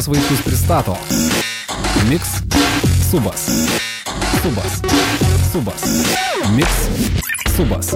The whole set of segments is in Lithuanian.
Loranas Vaitkus pristato Mix Subas. Subas. Subas. Mix Subas.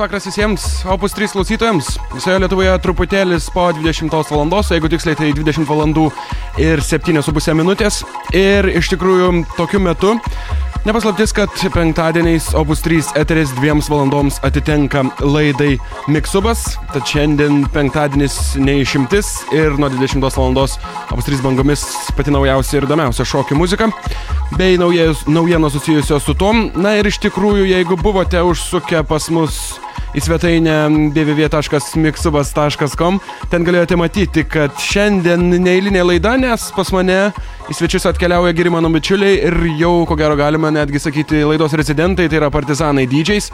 Labas vakaras visiems Opus 3 klausytojams. Visoje Lietuvoje truputėlis po 20 val. Jeigu tiksliai tai 20 val. ir 7,5 minutės. Ir iš tikrųjų tokiu metu Nepaslaptis, kad penktadieniais Opus 3 eteris dviems valandoms atitenka laidai Miksubas, tad šiandien penktadienis neišimtis ir nuo 20 valandos Opus 3 bangomis pati naujausia ir įdomiausia šokių muzika bei naujienos susijusios su tom. Na ir iš tikrųjų, jeigu buvote užsukę pas mus į svetainę www.miksubas.com. Ten galėjote matyti, kad šiandien neįlinė laida, nes pas mane į svečius atkeliauja geri mano bičiuliai ir jau, ko gero, galima netgi sakyti laidos rezidentai, tai yra partizanai DJs,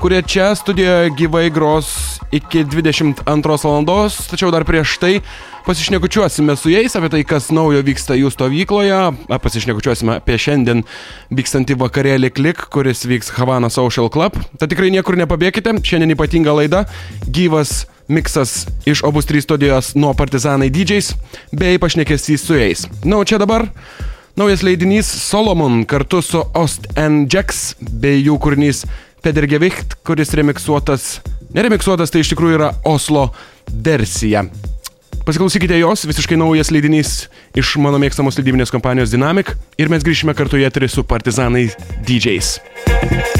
kurie čia studijoje gyvai gros iki 22 val. Tačiau dar prieš tai pasišnekučiuosime su jais apie tai, kas naujo vyksta jų stovykloje, pasišnekučiuosime apie šiandien vykstantį vakarėlį Klik, kuris vyks Havana Social Club. Tad tikrai niekur nepabėkite, šiandien ypatinga laida, gyvas miksas iš Obus 3 studijos nuo Partizanai DJs, bei pašnekesys su jais. Na, o čia dabar naujas leidinys Solomon kartu su Ost and Jacks bei jų kūrinys Pedergevicht, kuris remiksuotas, neremiksuotas, tai iš tikrųjų yra Oslo versija. Pasiklausykite jos, visiškai naujas leidinys iš mano mėgstamos leidybinės kompanijos Dynamic ir mes grįšime kartu į eterį su partizanai DJs. Eterys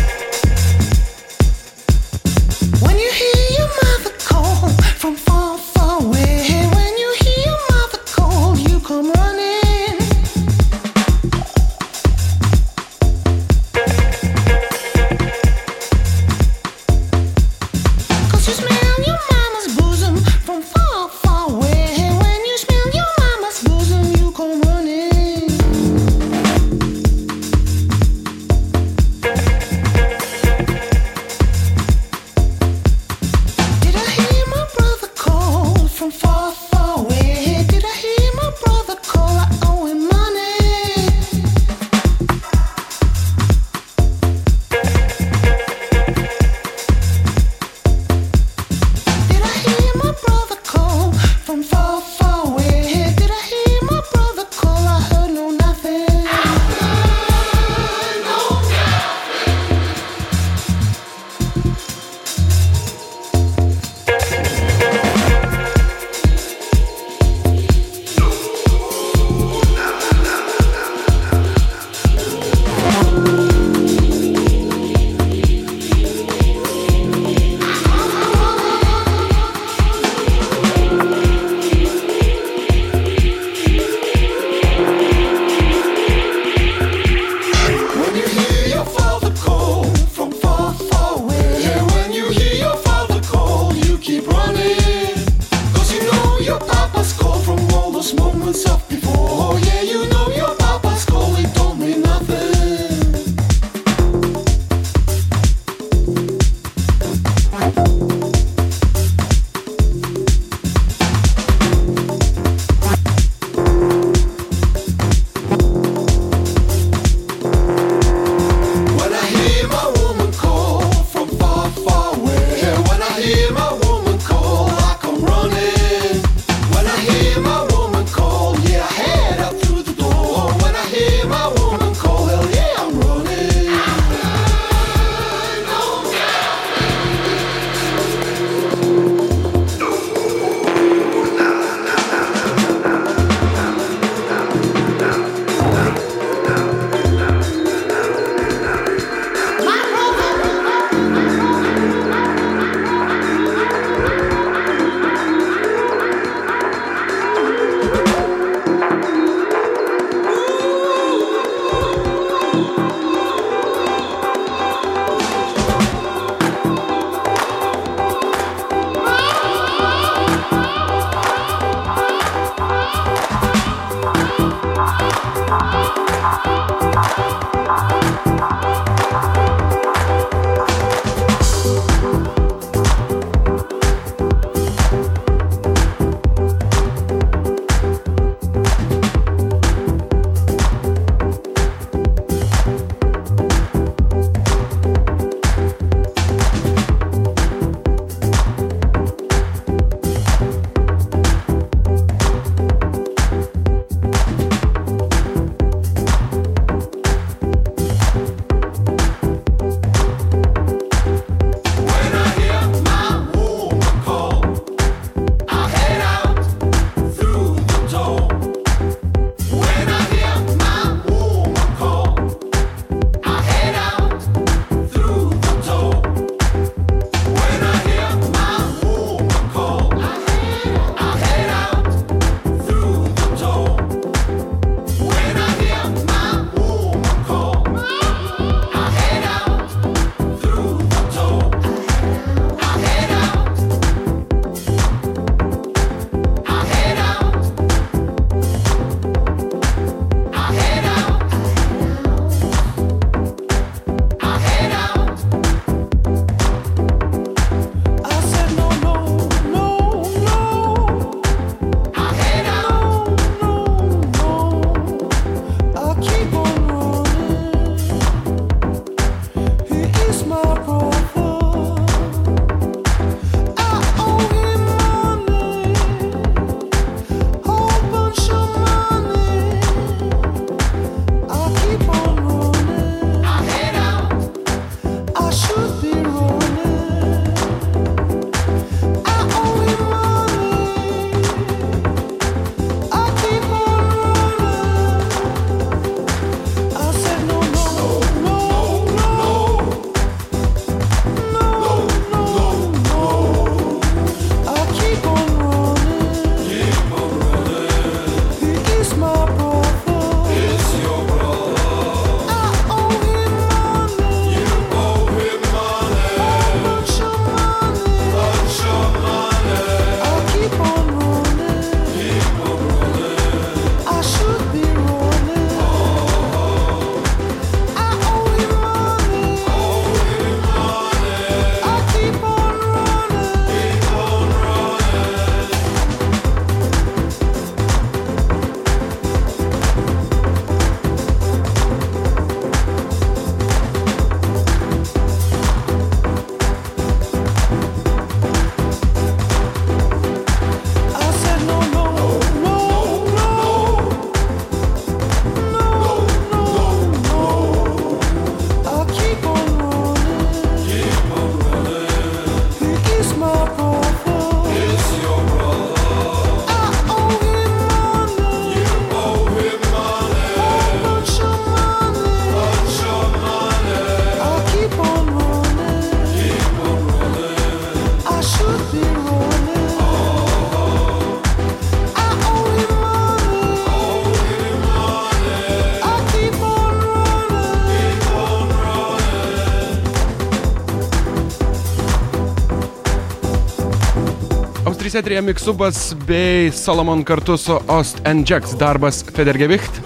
etrija Miksubas bei Solomon kartu su Ost and Jacks darbas Federgevicht.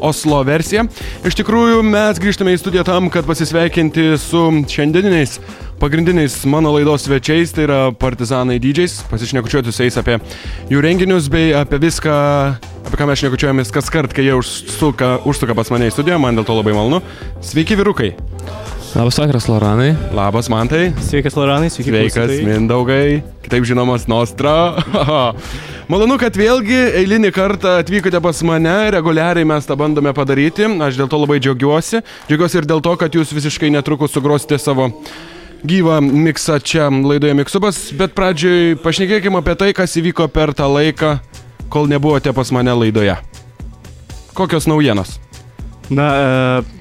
Oslo versija. Iš tikrųjų, mes grįžtame į studiją tam, kad pasisveikinti su šiandieniniais pagrindiniais mano laidos svečiais, tai yra partizanai dydžiais, pasišnekučiuoti su jais apie jų renginius bei apie viską, apie ką mes šnekučiuojamės kas kart, kai jie užsuka, užsuka pas mane į studiją, man dėl to labai malonu. Sveiki, vyrukai. Labas vakaras, Loranai. Labas, Mantai. Sveikas, Loranai, sveiki. Sveikas, klausytojai. Mindaugai. Kitaip žinomas Nostra. Malonu, kad vėlgi eilinį kartą atvykote pas mane, reguliariai mes tą bandome padaryti, aš dėl to labai džiaugiuosi. Džiaugiuosi ir dėl to, kad jūs visiškai netrukus sugrosite savo gyvą miksą čia laidoje Miksubas, bet pradžioj pašnekėkime apie tai, kas įvyko per tą laiką, kol nebuvote pas mane laidoje. Kokios naujienos? Na, e,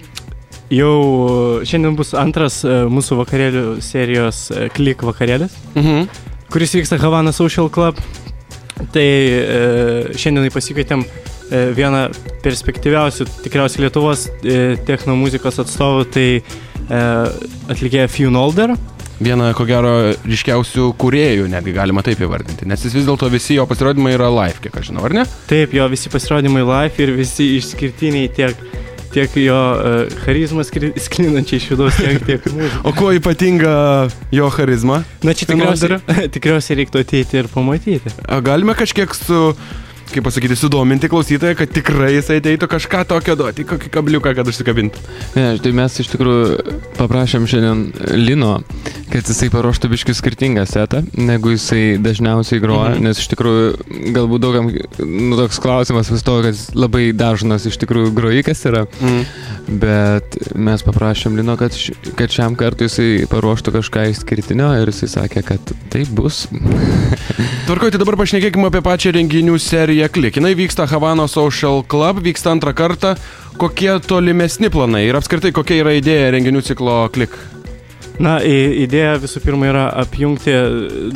jau šiandien bus antras e, mūsų vakarėlių serijos e, klik vakarėlis, Mhm. kuris vyksta Havana Social Club. Tai e, šiandien pasikvietėm e, vieną perspektyviausių, tikriausiai Lietuvos e, techno muzikos atstovų, tai e, atlikėja Fune Older. Vieną, ko gero, ryškiausių kuriejų, netgi galima taip įvardinti, nes jis vis dėlto visi jo pasirodymai yra live, kiek aš žinau, ar ne? Taip, jo visi pasirodymai live ir visi išskirtiniai tiek, tiek jo uh, charizmas skri- sklindančiai iš vidaus, tiek, tiek muzika. O kuo ypatinga jo charizma? Na čia tikriausiai, tikriausiai reiktų ateiti ir pamatyti. A, Galime kažkiek su, kaip pasakyti, sudominti klausytoją, kad tikrai jisai ateitų kažką tokio duoti, kokį kabliuką, kad užsikabintų. Ne, tai mes iš tikrųjų paprašėm šiandien Lino, kad jisai paruoštų biški skirtingą setą, negu jisai dažniausiai groja, Mhm. mhm. nes iš tikrųjų galbūt daugam, nu toks klausimas vis to, kad jis labai dažnas iš tikrųjų grojikas yra, Mm. bet mes paprašėm Lino, kad, š, kad šiam kartui jisai paruoštų kažką išskirtinio ir jisai sakė, kad tai bus. Tvarkoj, tai dabar pašnekėkime apie pačią renginių seriją Klik. Jis vyksta Havano Social Club, vyksta antrą kartą. Kokie tolimesni planai ir apskritai kokia yra idėja renginių ciklo Klik? Na, idėja visų pirma yra apjungti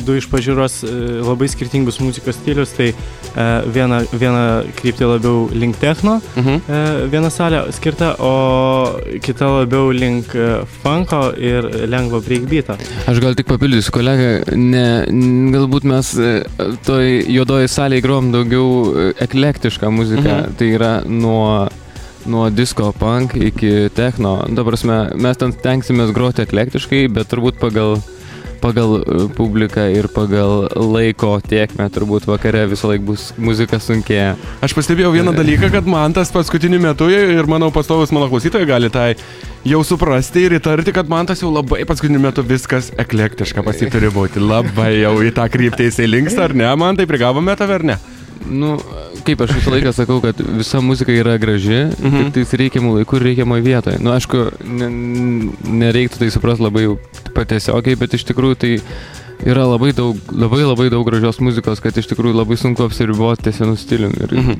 du iš pažiūros e, labai skirtingus muzikos stilius. Tai e, viena, viena kryptį labiau link techno, Mhm. e, viena salė skirta, o kita labiau link e, funko ir lengvo breakbeatą. Aš gal tik papildysiu, kolega, ne, galbūt mes e, toj juodoji salėje grom daugiau e, eklektišką muziką, mhm. tai yra nuo, nuo disco punk iki techno. Dabar mes ten stengsimės groti eklektiškai, bet turbūt pagal, pagal e, publiką ir pagal laiko tiekmę turbūt vakare visą laiką bus muzika sunkėja. Aš pastebėjau vieną dalyką, kad man tas paskutiniu metu ir manau pastovus mano klausytojai gali tai jau suprasti ir įtarti, kad man tas jau labai paskutiniu metu viskas eklektiška pas jį turi būti. Labai jau į tą kryptį jisai linksta, ar ne? Man tai prigavome tave, ar ne? Nu, kaip aš visą laiką sakau, kad visa muzika yra graži, Mhm. tik tais reikiamų laikų ir reikiamoje vietoje. Nu, aišku, ne, nereiktų tai suprasti labai patiesiogiai, bet iš tikrųjų tai yra labai daug, labai labai daug gražios muzikos, kad iš tikrųjų labai sunku apsiriboti ties vienu stiliumi. Ir Mhm.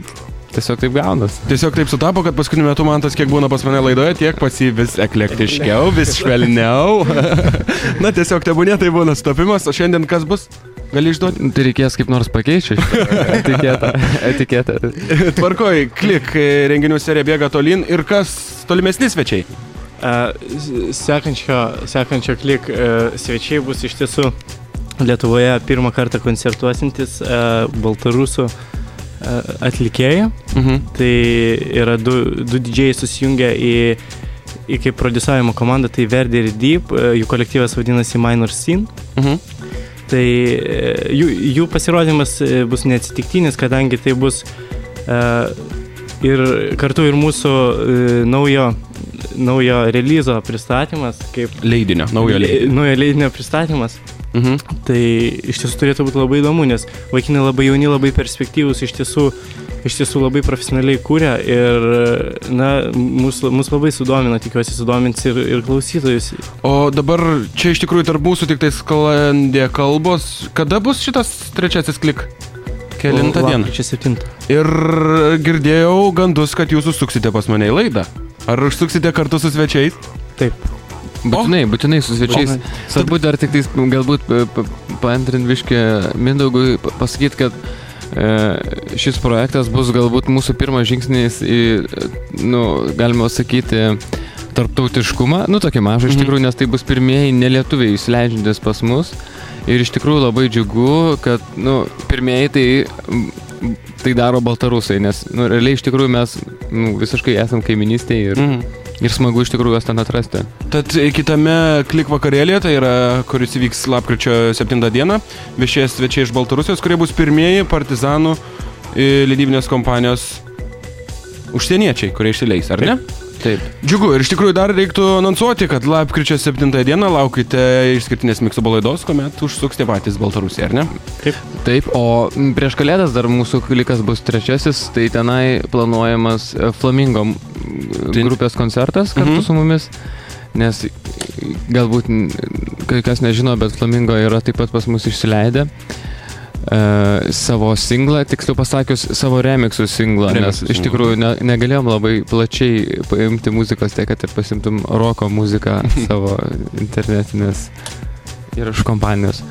tiesiog taip gaunas. Tiesiog taip sutapo, kad paskutiniu metu man tas, kiek būna pas mane laidoje, tiek pas jį vis eklektiškiau, vis švelniau. Na, tiesiog tebūnė tai būna sutapimas, o šiandien kas bus? Gali išduoti? Tai reikės kaip nors pakeisti etiketą. etiketą. Tvarkoj, klik, e, renginių serija bėga tolin ir kas tolimesni svečiai? S- Sekančio, sekančio klik e, svečiai bus iš tiesų Lietuvoje pirmą kartą koncertuosintis e, baltarusų atlikėjai. Mhm. Tai yra du, du didžiai susijungę į, į kaip produsavimo komandą, tai Verdi ir Deep, jų kolektyvas vadinasi Minor Scene. Mhm. Tai e, jų, jų pasirodymas e, bus neatsitiktinis, kadangi tai bus e, ir kartu ir mūsų naujo, naujo releaso pristatymas, kaip Leidinio, naujo leidinio. naujo leidinio pristatymas. Mhm. Tai iš tiesų turėtų būti labai įdomu, nes vaikinai labai jauni, labai perspektyvūs, iš tiesų, iš tiesų labai profesionaliai kūrė ir, na, mus, mus labai sudomino, tikiuosi sudomins ir, ir klausytojus. O dabar čia iš tikrųjų tarp mūsų tik tai sklandė kalbos. Kada bus šitas trečiasis klik? Kelintą dieną. Čia 7. Ir girdėjau gandus, kad jūs užsuksite pas mane į laidą. Ar užsuksite kartu su svečiais? Taip. Būtinai, būtinai su svečiais. Svarbu dar tik tais galbūt pa- pa- paantrint viškį Mindaugui, pa- pasakyt, kad e, šis projektas bus galbūt mūsų pirmas žingsnis į, nu, galima sakyti, tarptautiškumą, nu tokį mažą iš Mhm. tikrųjų, nes tai bus pirmieji nelietuviai įsileidžiantis pas mus. Ir iš tikrųjų labai džiugu, kad, nu, pirmieji tai, tai daro baltarusai, nes, nu, realiai iš tikrųjų mes nu, visiškai esam kaiminystėje ir, Mhm. ir smagu iš tikrųjų juos ten atrasti. Tad kitame klik vakarėlėje, tai yra, kuris įvyks lapkričio 7 dieną, viešės svečiai iš Baltarusijos, kurie bus pirmieji partizanų e, leidybinės kompanijos užsieniečiai, kurie išsileis, ar ne? Taip. Džiugu, ir iš tikrųjų dar reiktų anonsuoti, kad lapkričio 7 dieną laukite išskirtinės mikso balaidos, kuomet užsuks tie patys Baltarusija, ar ne? Taip, o m, prieš kalėdas dar mūsų klikas bus trečiasis, tai tenai planuojamas e, Flamingo grupės koncertas kartu Mhm. su mumis, nes galbūt kai kas nežino, bet Flamingo yra taip pat pas mus išsileidę e, savo singlą, tiksliau pasakius, savo remixų singlą, Remixų nes iš tikrųjų ne, negalėjom labai plačiai paimti muzikos, tiek kad ir pasimtum roko muziką savo internetinės iš kompanijos.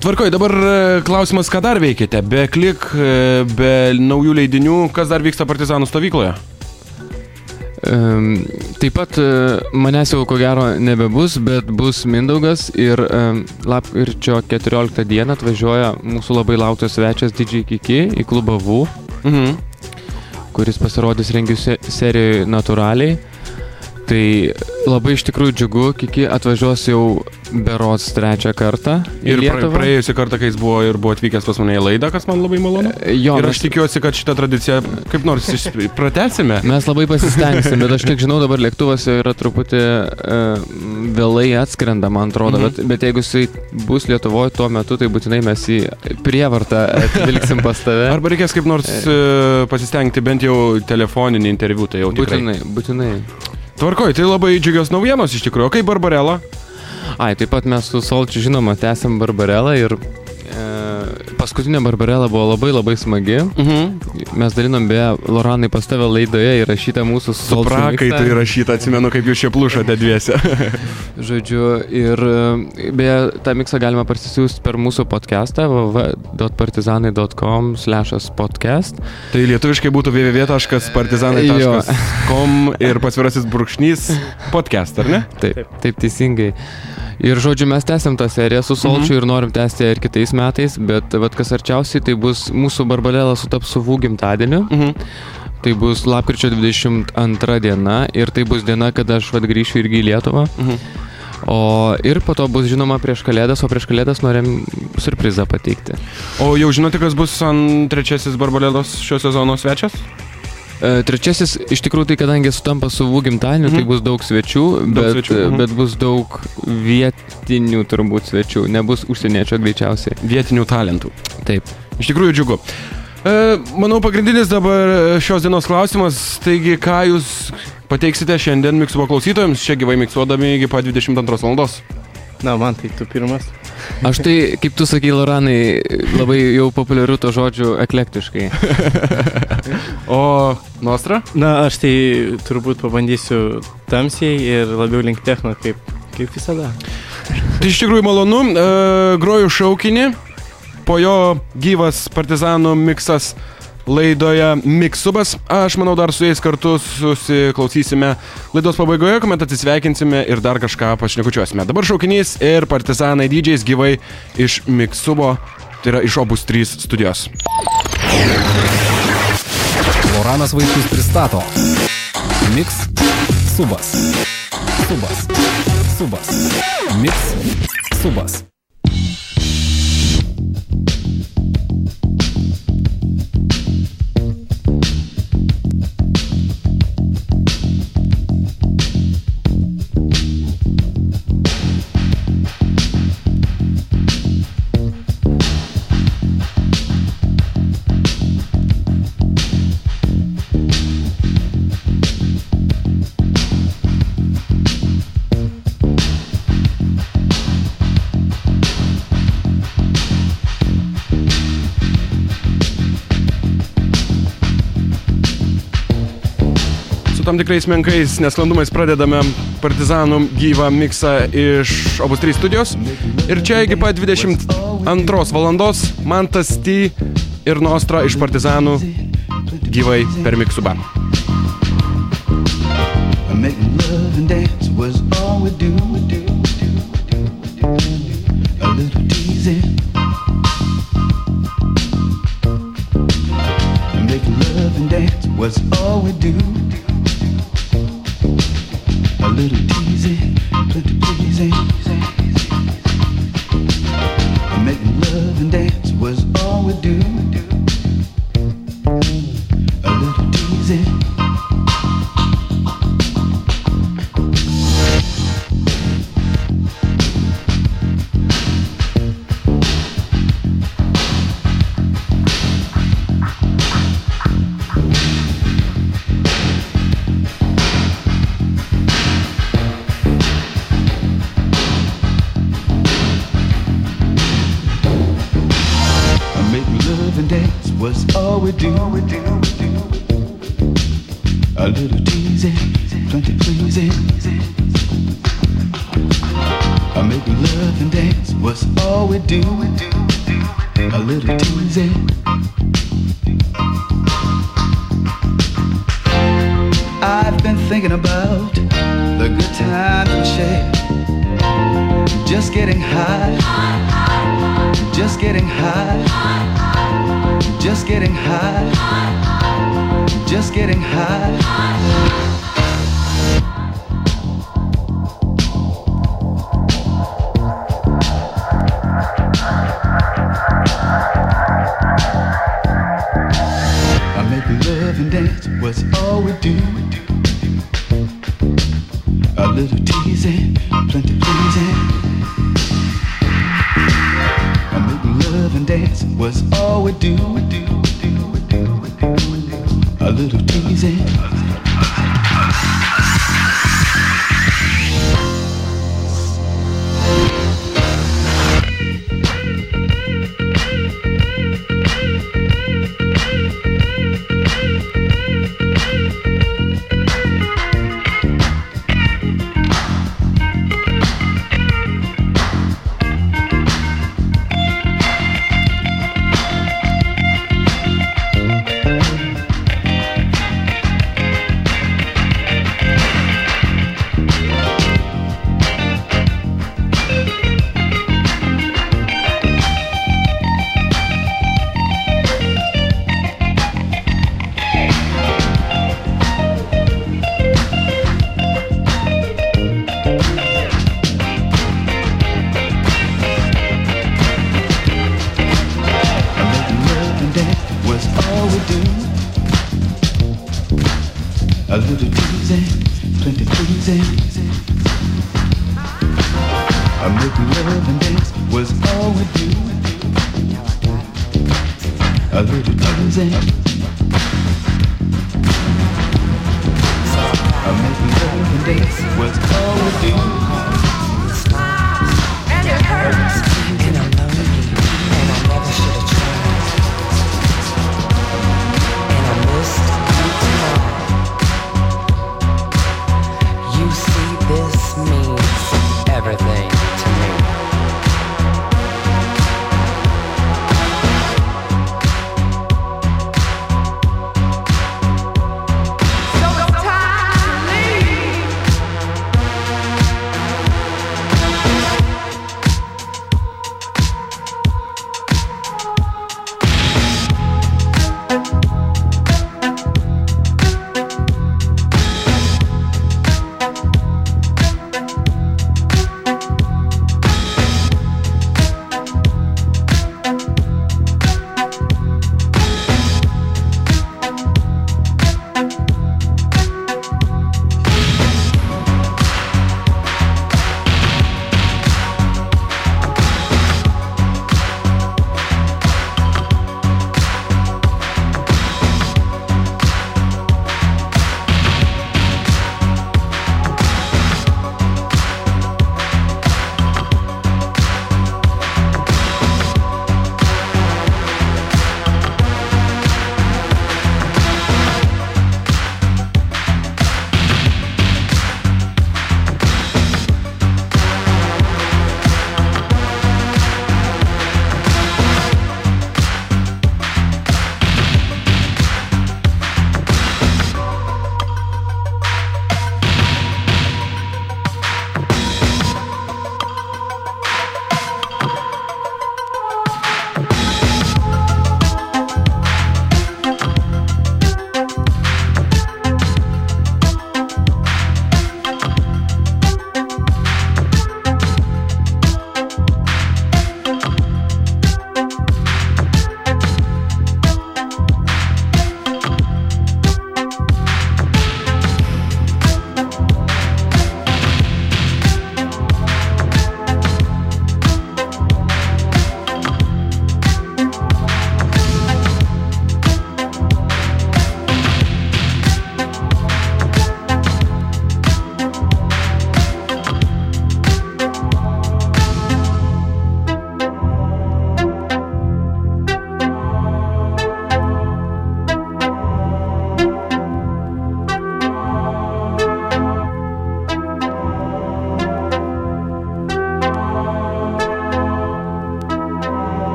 Tvarkoj, dabar e, klausimas, ką dar veikite? Be klik, e, be naujų leidinių, kas dar vyksta partizanų stovykloje? Taip pat uh, manęs jau ko gero nebebus, bet bus Mindaugas ir lapkričio 14 dieną atvažiuoja mūsų labai lauktas svečias DJ Kiki į klubą VU, Mhm. kuris pasirodys renginių se- serijoje natūraliai. Tai labai iš tikrųjų džiugu, Kiki atvažiuos jau berots trečią kartą Ir praėjusią kartą, kai jis buvo ir buvo atvykęs pas mane į laidą, kas man labai malonu. Jo, ir mes- aš tikiuosi, kad šitą tradiciją kaip nors pratęsime. Mes labai pasistengsim, bet aš kiek žinau, dabar lėktuvas jau yra truputį uh, vėlai atskrenda, man atrodo, Mhm. bet, bet jeigu jisai bus Lietuvoje tuo metu, tai būtinai mes jį prievartą atvilksim pas tave. Arba reikės kaip nors e, pasistengti bent jau telefoninį interviu, tai jau tikrai. Būtinai, būtinai. Tvarkoj, tai labai džiugios naujienos iš tikrųjų. O kaip Barbarela? Ai, taip pat mes su Solčiu žinoma tęsiam Barbarelą ir paskutinė Barbarela buvo labai labai smagi. Mhm. Mes dalinom beje, Loranai pas tave laidoje įrašytą mūsų su miksą. tai rašyta, atsimenu, kaip jūs čia plušote dviese. Žodžiu, ir e, beje, tą miksą galima parsisiųsti per mūsų podcastą www.partizanai.com slash podcast. tai lietuviškai būtų www.partizanai.com ir pasvirasis brūkšnys podcast, ar ne? Taip, taip teisingai. Ir žodžiu, mes tęsiam tą seriją su Solčiu ir norim tęsti ir kitais metais, bet vat, kas arčiausiai, tai bus mūsų barbalėla sutaps su VU gimtadieniu. Mhm. Tai bus lapkričio 22 diena ir tai bus diena, kada aš vad grįšiu irgi į Lietuvą. Mhm. O ir po to bus žinoma prieš kalėdas, o prieš kalėdas norim surprizą pateikti. O jau žinote, kas bus ant trečiasis Barbarėlos šio sezono svečias? E, Trečiasis, iš tikrųjų, tai kadangi sutampa su VU gimtadieniu, Mhm. tai bus daug svečių, Daug bet, svečių, mhm. bet bus daug vietinių turbūt svečių, nebus užsieniečio greičiausiai. Vietinių talentų. Taip. Iš tikrųjų džiugu. E, manau, pagrindinis dabar šios dienos klausimas, taigi ką jūs pateiksite šiandien miksuvo klausytojams, čia gyvai miksuodami iki pat 22 val. Na, man tai tu pirmas. Aš tai, kaip tu sakai, Loranai, labai jau populiariu to žodžiu eklektiškai. O Nostra? Na, aš tai turbūt pabandysiu tamsiai ir labiau link techno, kaip, kaip visada. Tai iš tikrųjų malonu, e, groju šaukinį, po jo gyvas partizanų miksas laidoje Miksubas. Aš manau, dar su jais kartu susiklausysime laidos pabaigoje, kuomet atsisveikinsime ir dar kažką pašnekučiuosime. Dabar šaukinys ir partizanai dydžiais gyvai iš Miksubo, tai yra iš Obus 3 studijos. Loranas Vaitkus pristato Mix Subas. Subas. Subas. Mix Subas. tam tikrais menkais nesklandumais pradedame Partizanų gyvą miksą iš Obus 3 studijos. Ir čia iki pat 22 valandos Mantas T ir Nostra iš Partizanų gyvai per miksubą. Make love and dance was all we do, we do, we do, we do, we do. A little teasing. Make love and dance was all we do. Little teasing, plenty pleasing. And dance was all we do. A little teasing, plenty pleasing. I'm making love and dance was all we do. A little teasing. I've been thinking about the good times we shared. Just getting high, just getting high, just getting high, just getting high.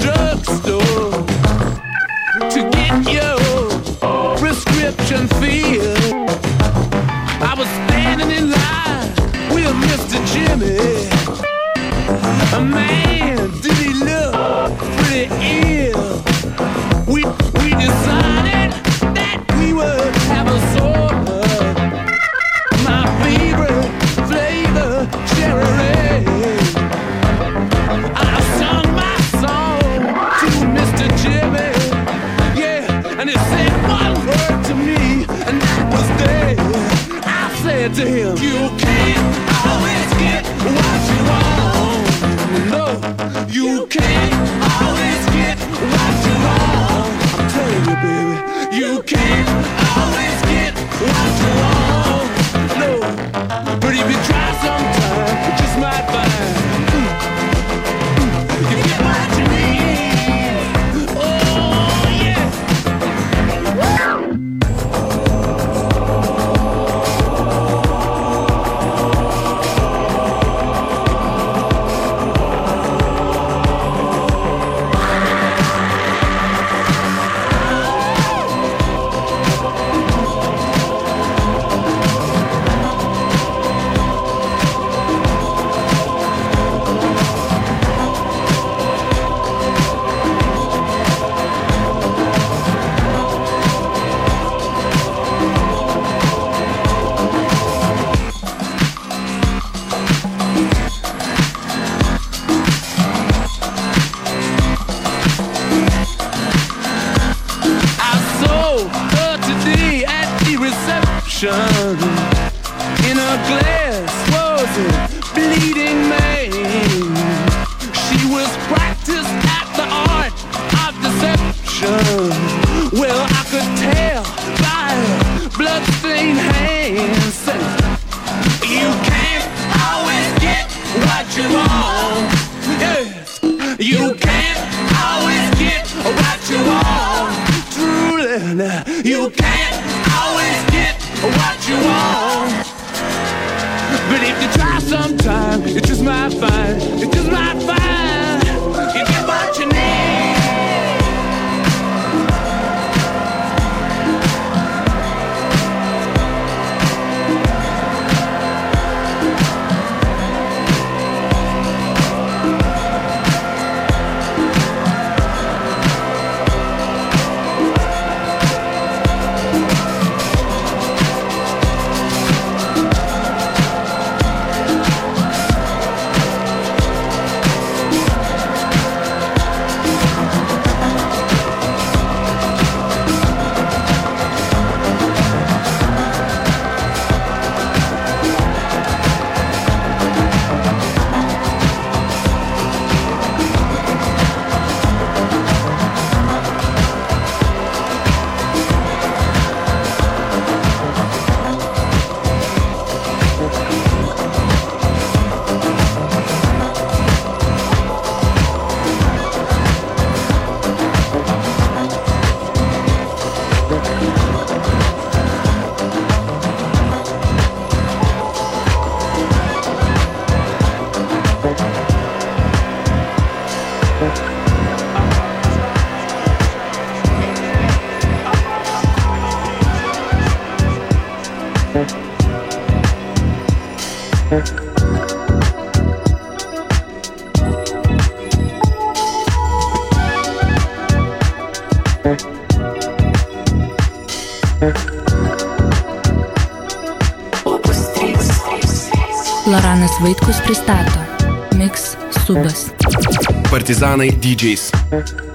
Drugstore to get your prescription filled. Partizanai DJs.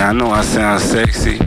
I know I sound sexy.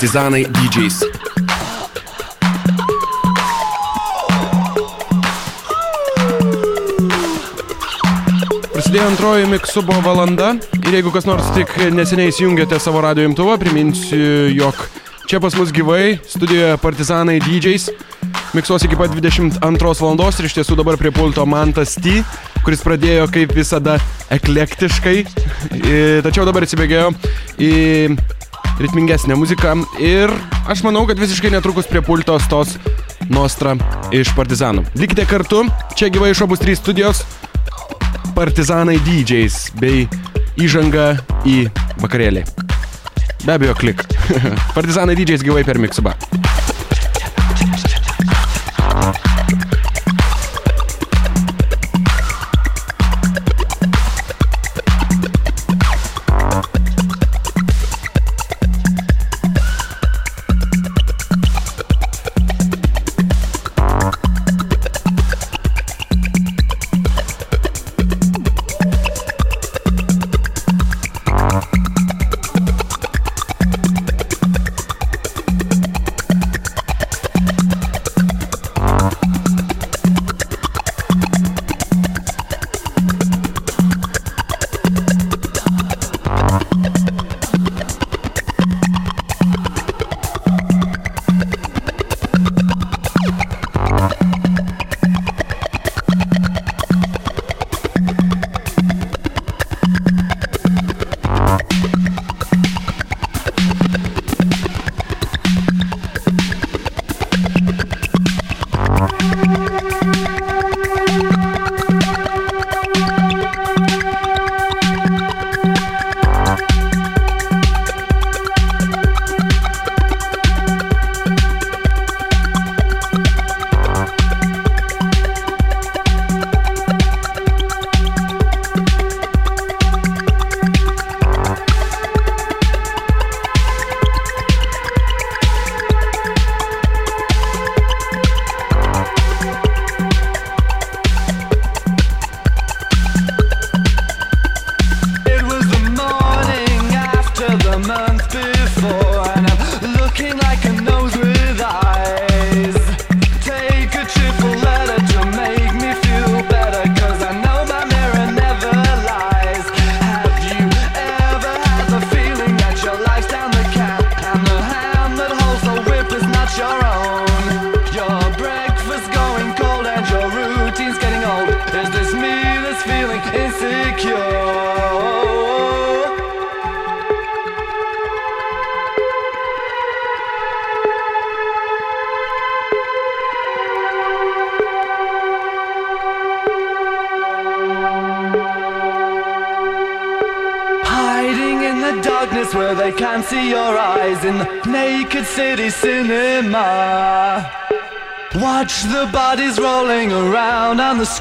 Partizanai DJs. Prasidėjo antroji Miksubo valanda ir jeigu kas nors tik neseniai įsijungėte savo radio imtuvą, priminsiu, jog čia pas mus gyvai studijoje Partizanai DJs. Miksuos iki pat 22 valandos ir iš tiesų dabar prie pulto Mantas T, kuris pradėjo kaip visada eklektiškai, i, tačiau dabar atsibėgėjo į ritmingesnę muziką ir aš manau, kad visiškai netrukus prie pulto stos Nostra iš Partizanų. Likite kartu, čia gyvai iš obus 3 studijos, Partizanai DJs bei įžanga į vakarėlį. Be abejo, klik. Partizanai DJs gyvai per Miksubą.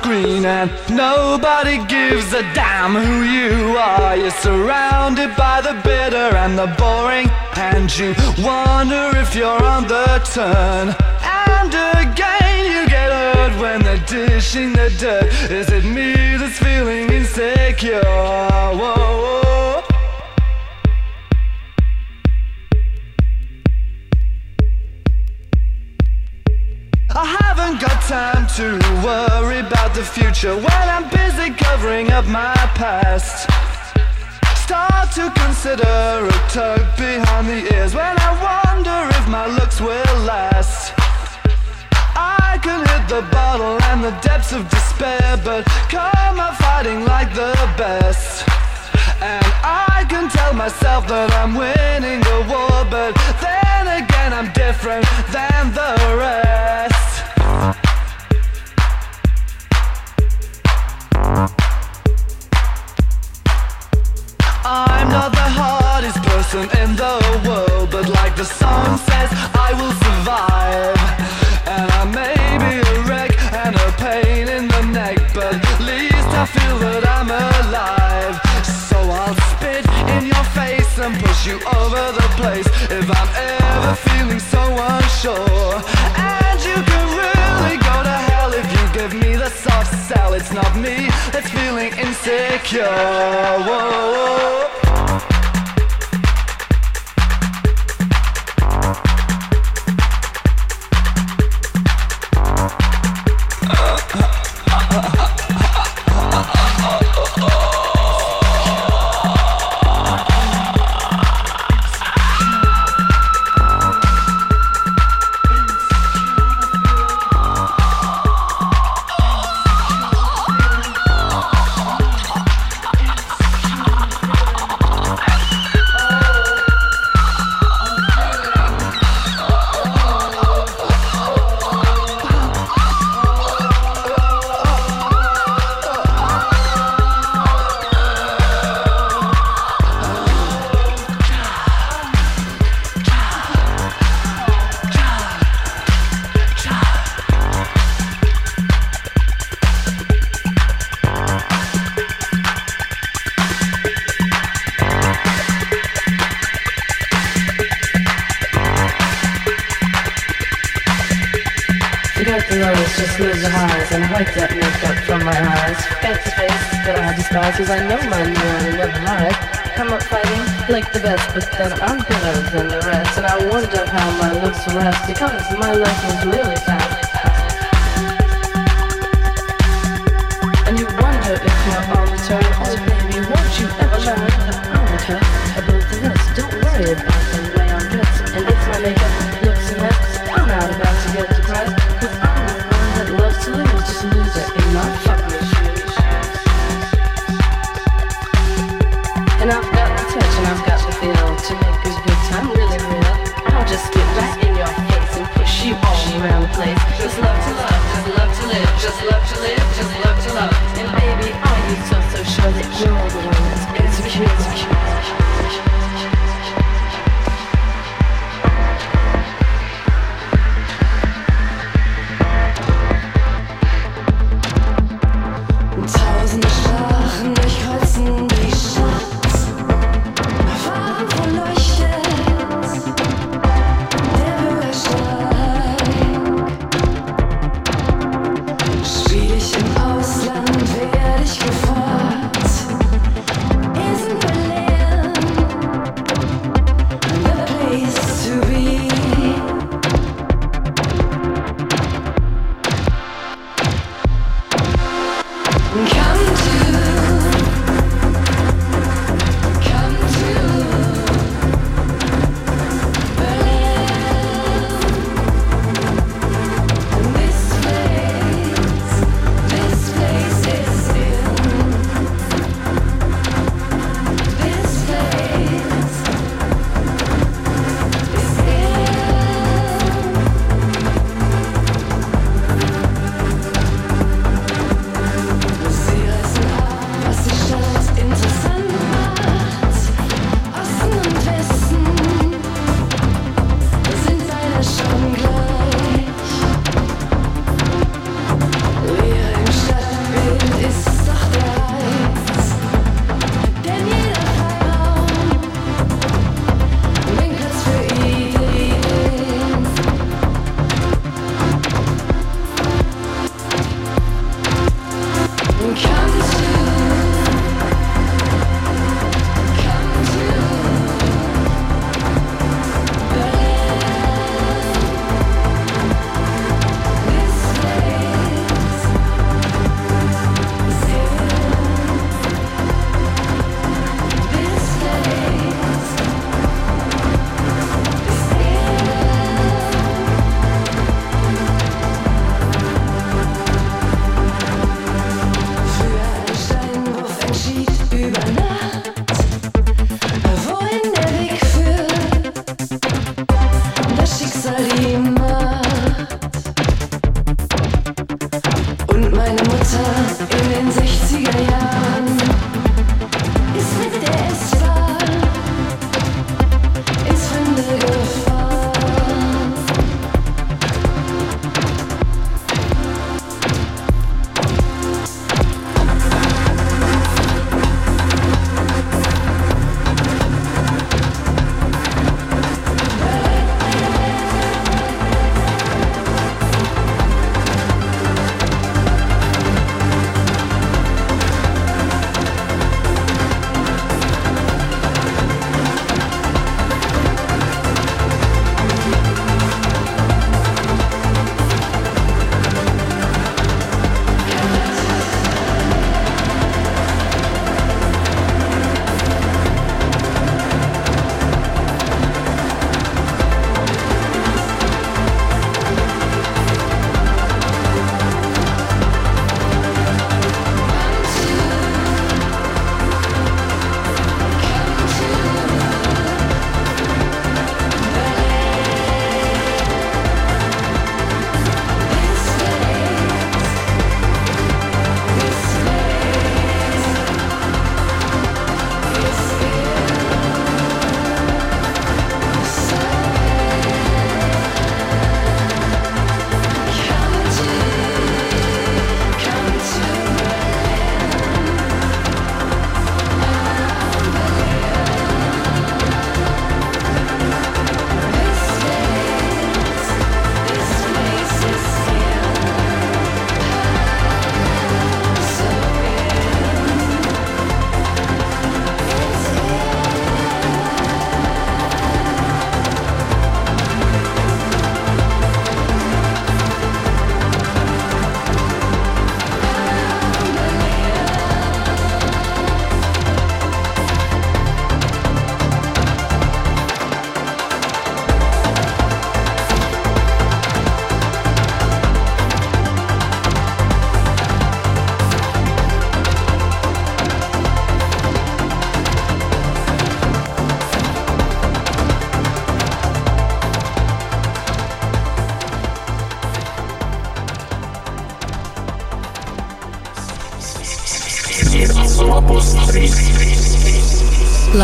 Screen, and nobody gives a damn who you are. You're surrounded by the bitter and the boring, and you wonder if you're on the turn. And again, you get hurt when they're dishing the dirt. Is it me that's feeling insecure? Whoa, whoa. Future when I'm busy covering up my past. Start to consider a tug behind the ears when I wonder if my looks will last. I could hit the bottle and the depths of despair, but come out fighting like the best. And I can tell myself that I'm winning the war, but then again I'm different than the the song says, I will survive. And I may be a wreck and a pain in the neck, but at least I feel that I'm alive. So I'll spit in your face and push you over the place if I'm ever feeling so unsure. And you can really go to hell if you give me the soft sell. It's not me that's feeling insecure.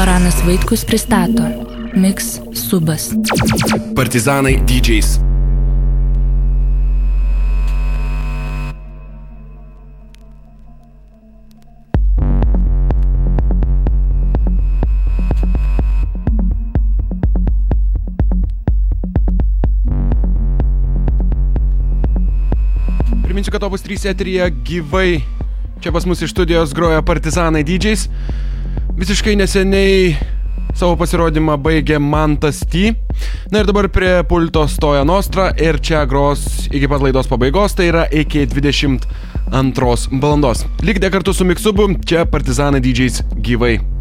Loranas Vaitkus pristato Mix Subas. Partizanai DJs. Priminsiu, kad opus 3 eteryje gyvai čia pas mus iš studijos groja Partizanai DJs. Visiškai neseniai savo pasirodymą baigė Mantas T. Na ir dabar prie pulto stoja Nostra ir čia gros iki pat laidos pabaigos, tai yra iki 22 valandos. Likite kartu su Miksubu, čia Partizanai DJs gyvai.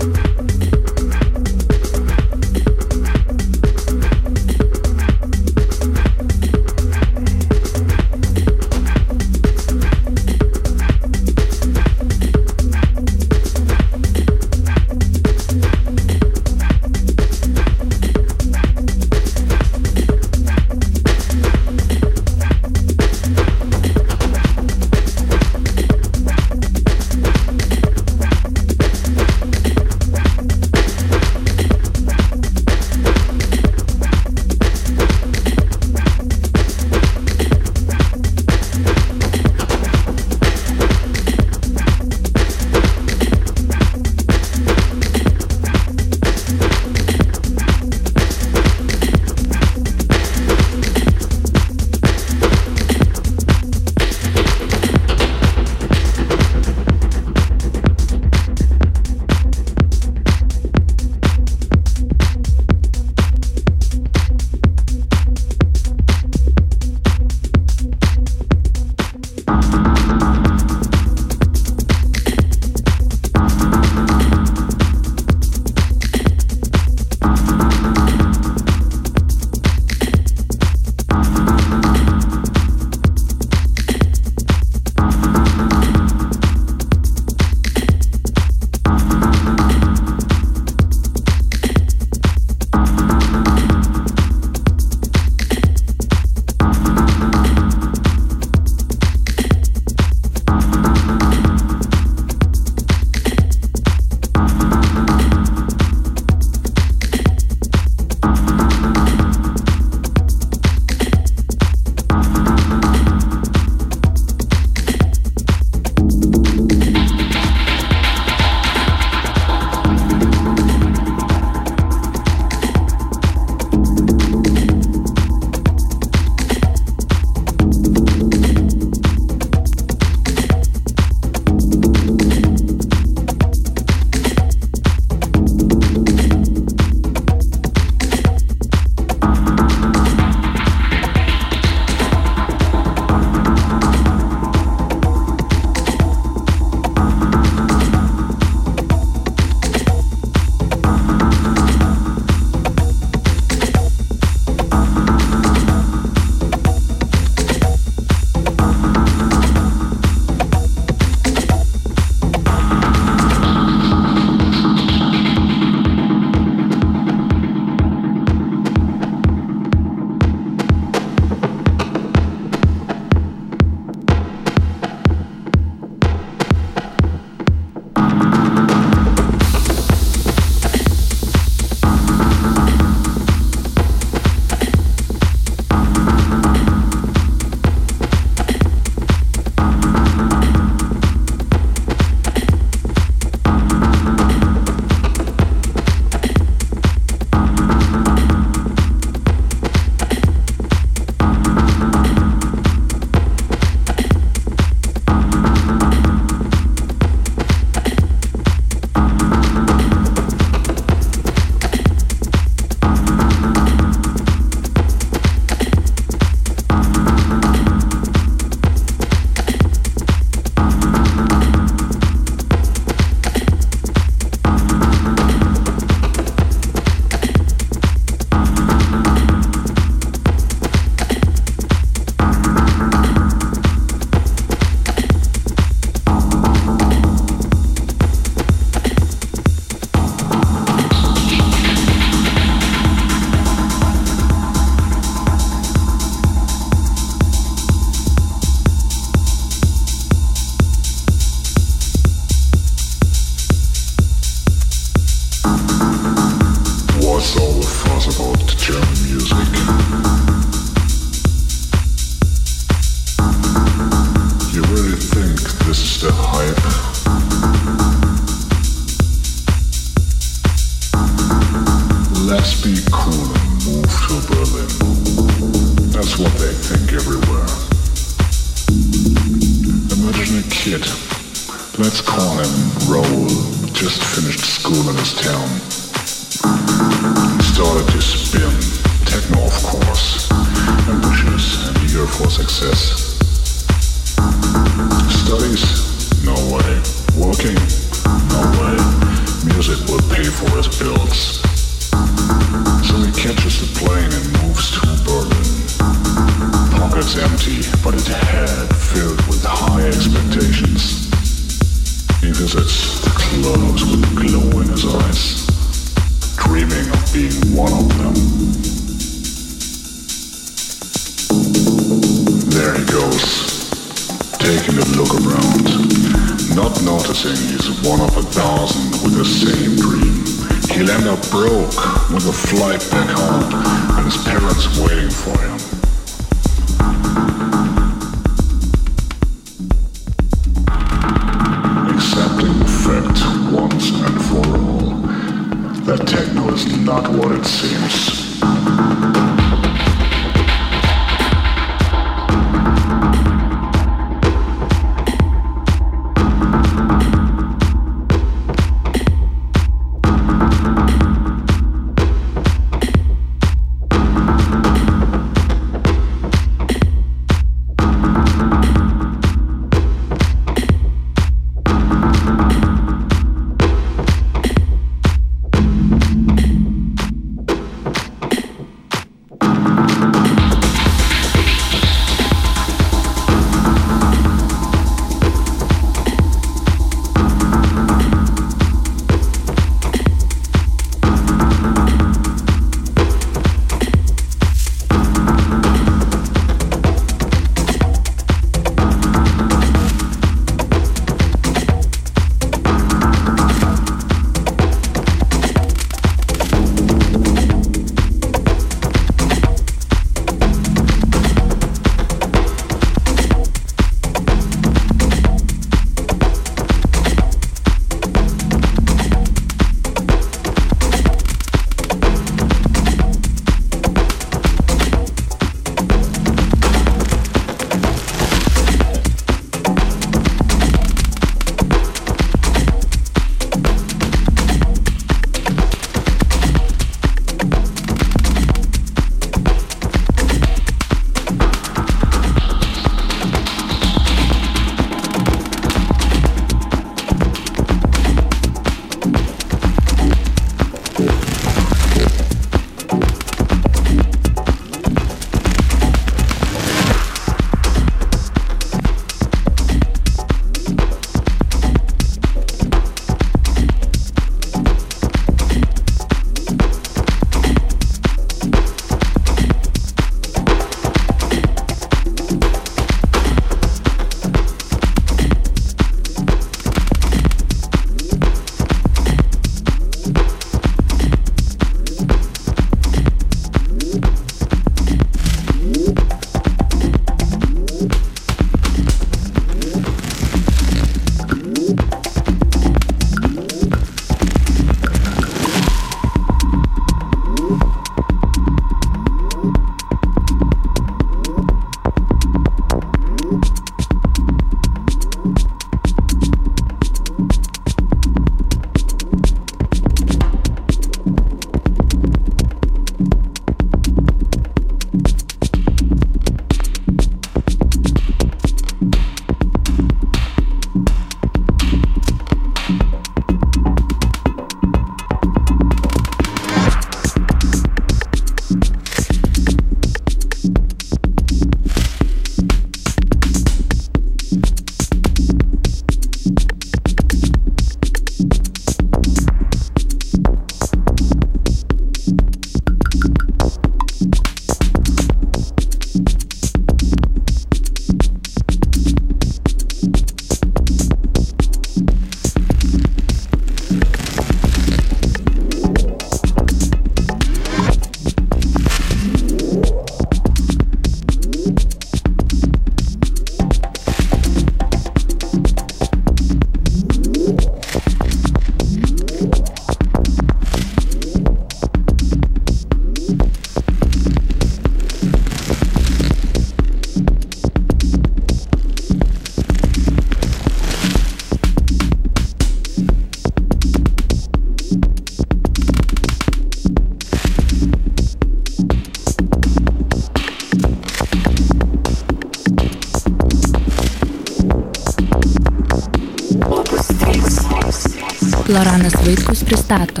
Pristato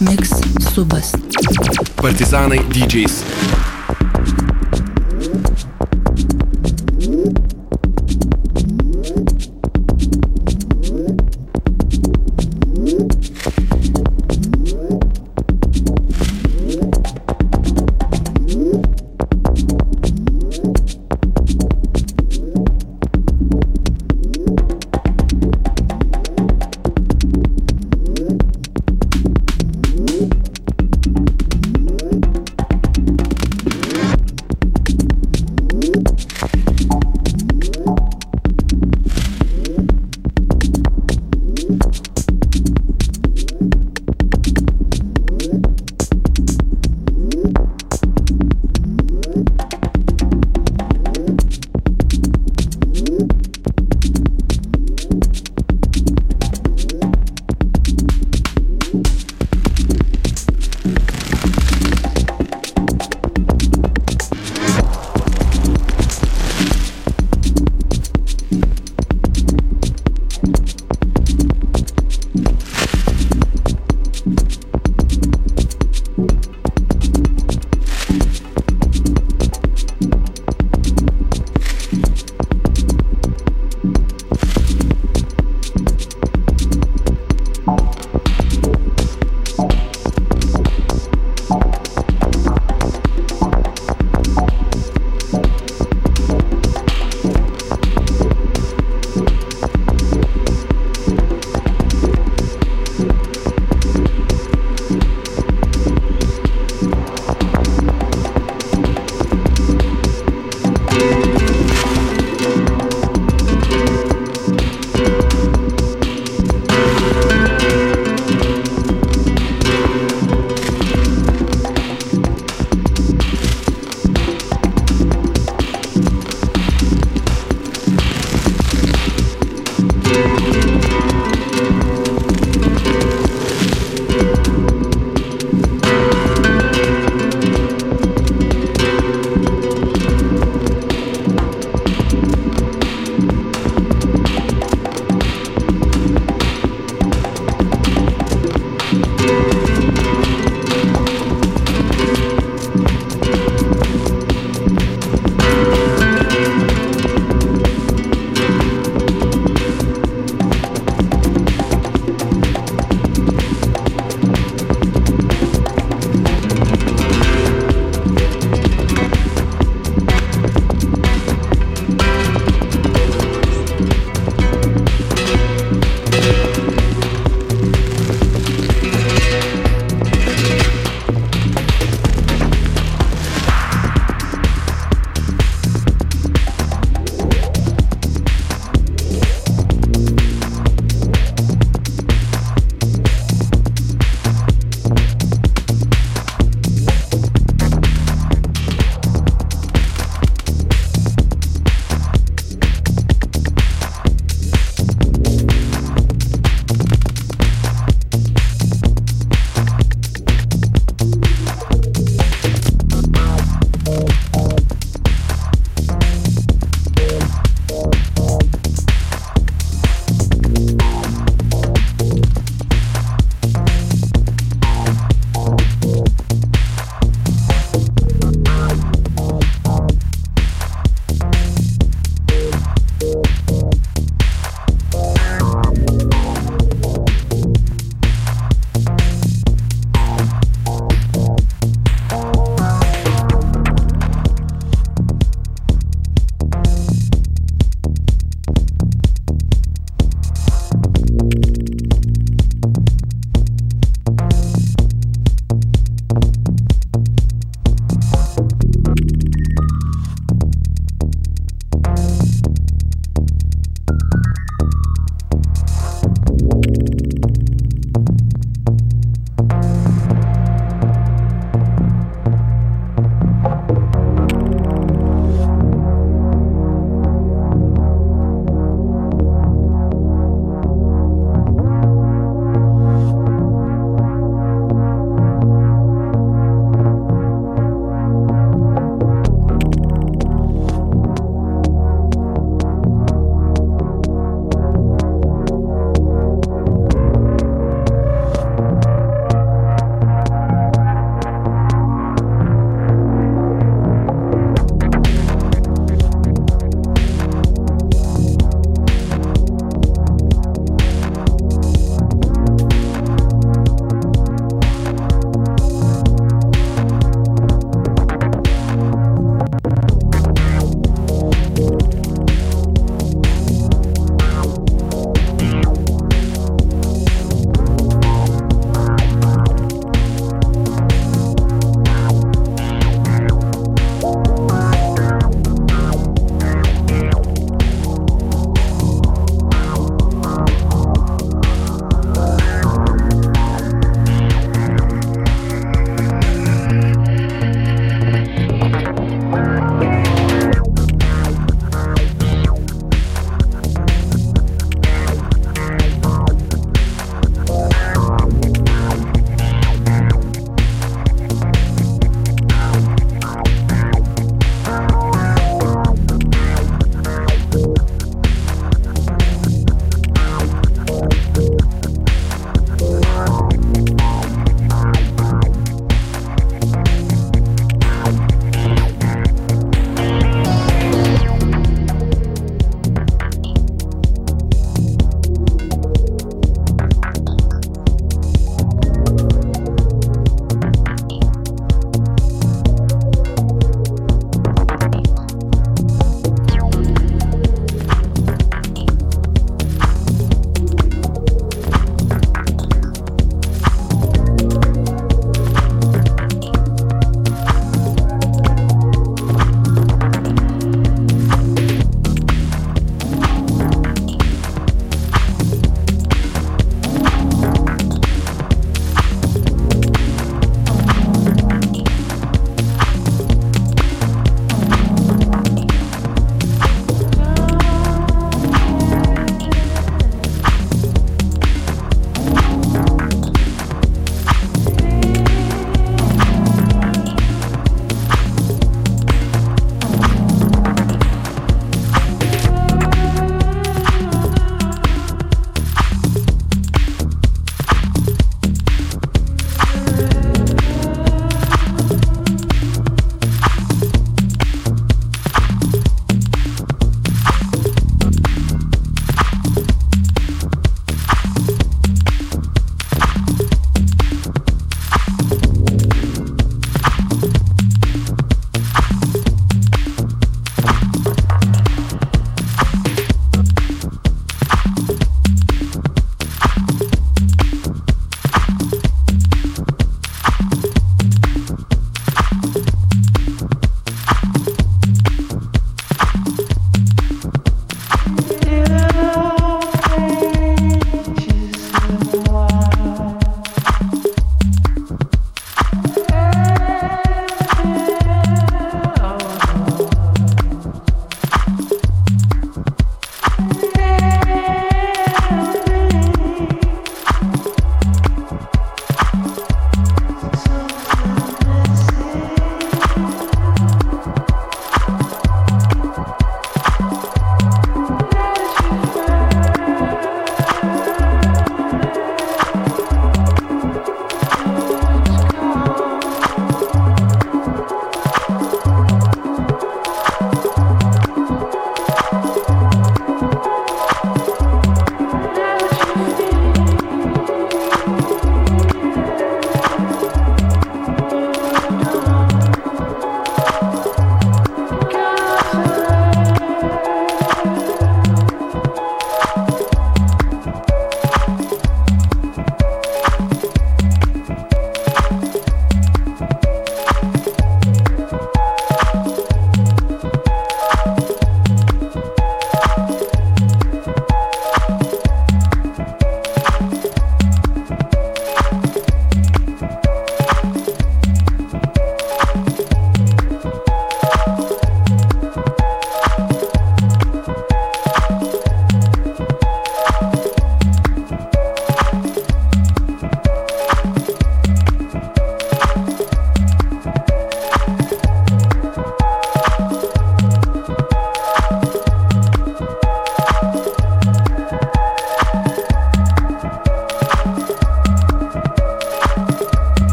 Mix Subas. Partizanai DJs.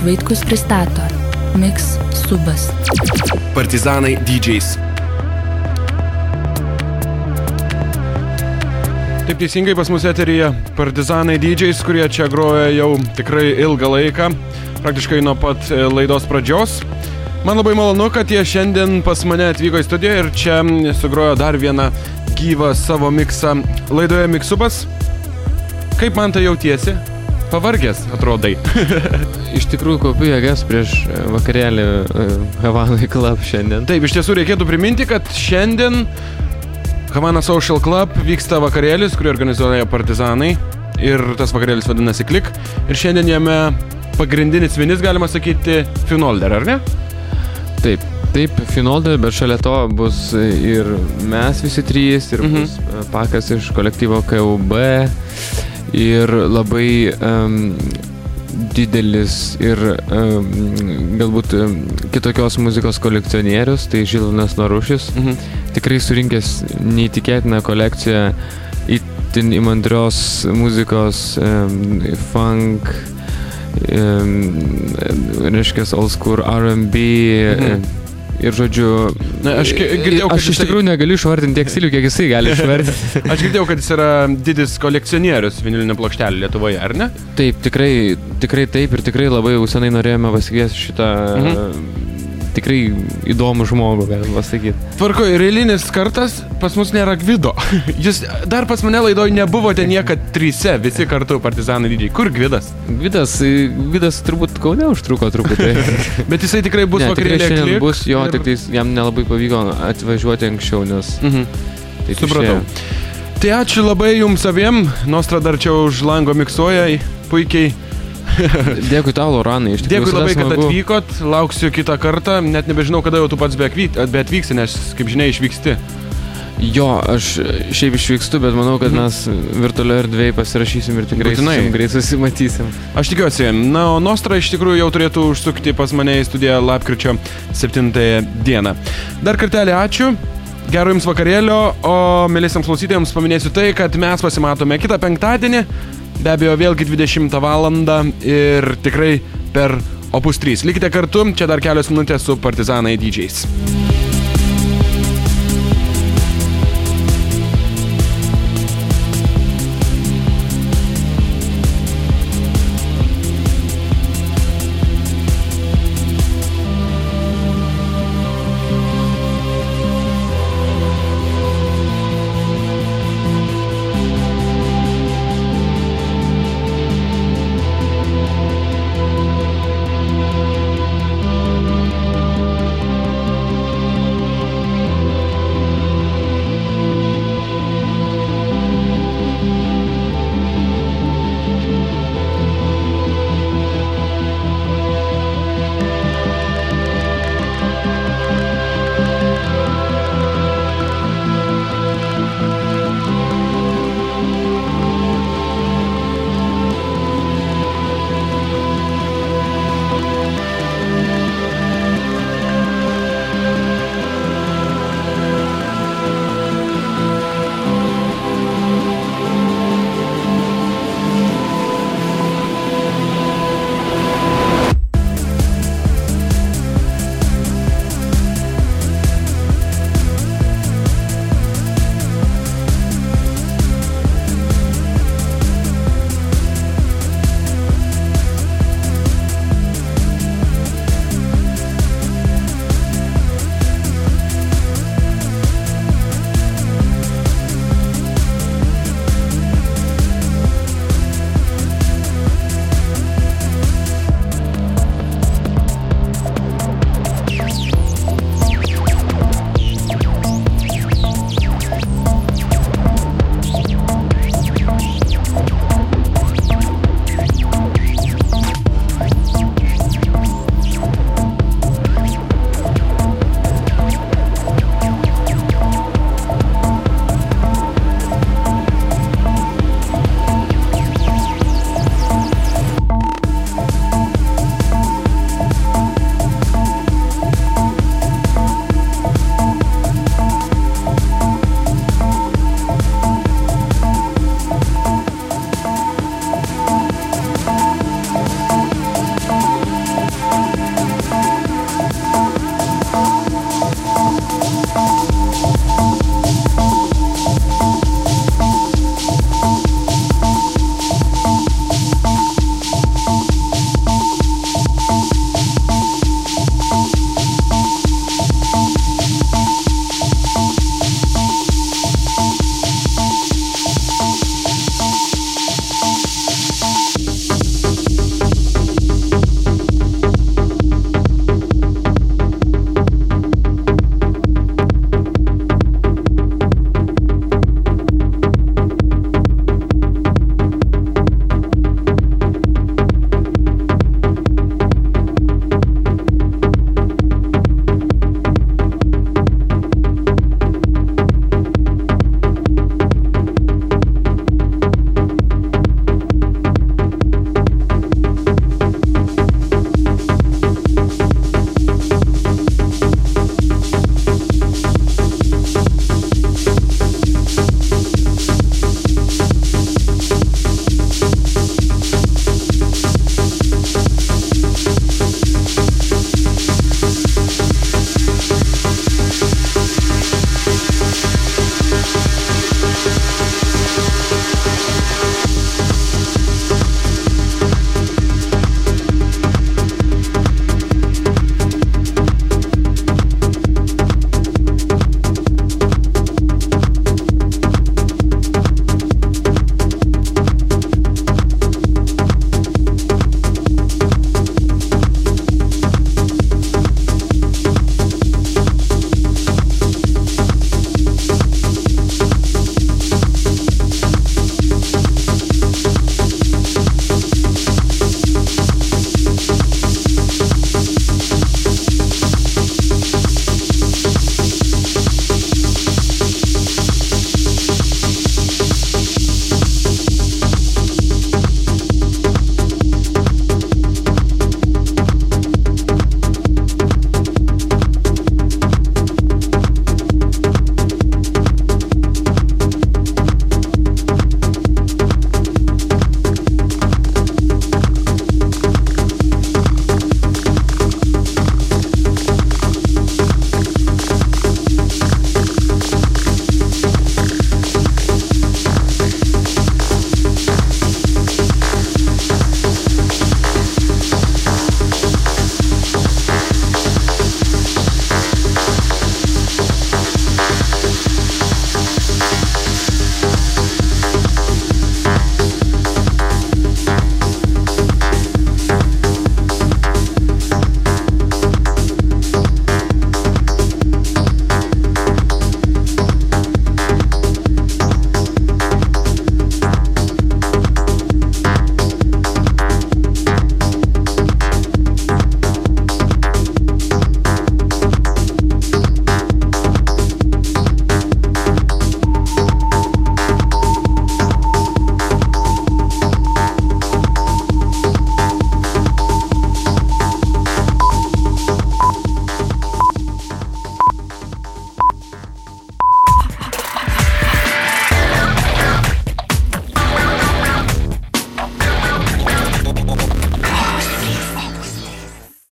Loranas Vaitkus pristato Mix Subas. Partizanai DJs. Taip teisingai pas mus eteryje partizanai DJs, kurie čia groja jau tikrai ilgą laiką, praktiškai nuo pat e, laidos pradžios. Man labai malonu, kad jie šiandien pas mane atvyko į studiją ir čia sugrojo dar vieną gyvą savo miksą laidoje Miksupas. Kaip man tai jautiesi? Pavargęs, atrodai. Iš tikrųjų, kaupiu jėgas prieš e, vakarėlį e, Havanai Club šiandien. Taip, iš tiesų reikėtų priminti, kad šiandien Havana Social Club vyksta vakarėlis, kurį organizuoja partizanai. Ir tas vakarėlis vadinasi Klik. Ir šiandien jame pagrindinis vinis, galima sakyti, Finolder, ar ne? Taip, taip, Finolder, bet šalia to bus ir mes visi trys, ir Mhm. bus e, pakas iš kolektyvo KUB, ir labai um, didelis ir um, galbūt um, kitokios muzikos kolekcionierius, tai Žilonas Narušis. Mhm. Tikrai surinkęs neįtikėtiną kolekciją itin įmantrios muzikos, um, funk, um, reiškia, old school RB. Mhm. Ir žodžiu, Na, aš gi- girdėjau, kad aš iš tikrųjų negaliu išvardinti tiek stilių, kiek jisai gali išvardinti. Aš girdėjau, kad jis yra didis kolekcionierius vinilinių plokštelių Lietuvoje, ar ne? Taip, tikrai, tikrai taip ir tikrai labai jau senai norėjome pasikviesti šitą Mhm. Tikrai įdomų žmogų, galima pasakyti. Tvarko, ir eilinis kartas pas mus nėra Gvido. Jūs dar pas mane laidoje nebuvote niekad tryse, visi kartu partizanai didžiai. Kur Gvidas? Gvidas, Gvidas turbūt Kaune užtruko truputį. Bet jisai tikrai bus tikrai vakarėlė Klik bus, jo, ir- tik tais jam nelabai pavyko atvažiuoti anksčiau, nes... Mhm. taip Supratau. išėjo. Tai ačiū labai jums abiem. Nostra dar čia už lango miksuoja puikiai. Dėkui tau, Loranai, iš tikrųjų. Dėkui labai, kad smagu. atvykot. Lauksiu kitą kartą. Net nebežinau, kada jau tu pats beatvyk- beatvyksi, nes, kaip žinia, išvyksti. Jo, aš šiaip išvykstu, bet manau, kad Mhm. mes virtualioje erdvėje pasirašysim ir tikrai greit susimatysim. Aš tikiuosi. Na, o Nostra iš tikrųjų jau turėtų užsukti pas mane į studiją lapkričio 7 dieną. Dar kartelį ačiū. Gero jums vakarėlio, o mėlysiams klausytėjams paminėsiu tai, kad mes pasimatome kitą penktadienį, be abejo vėlgi 20 val. ir tikrai per Opus 3. Likite kartu, čia dar kelios minutės su Partizanai dydžiais.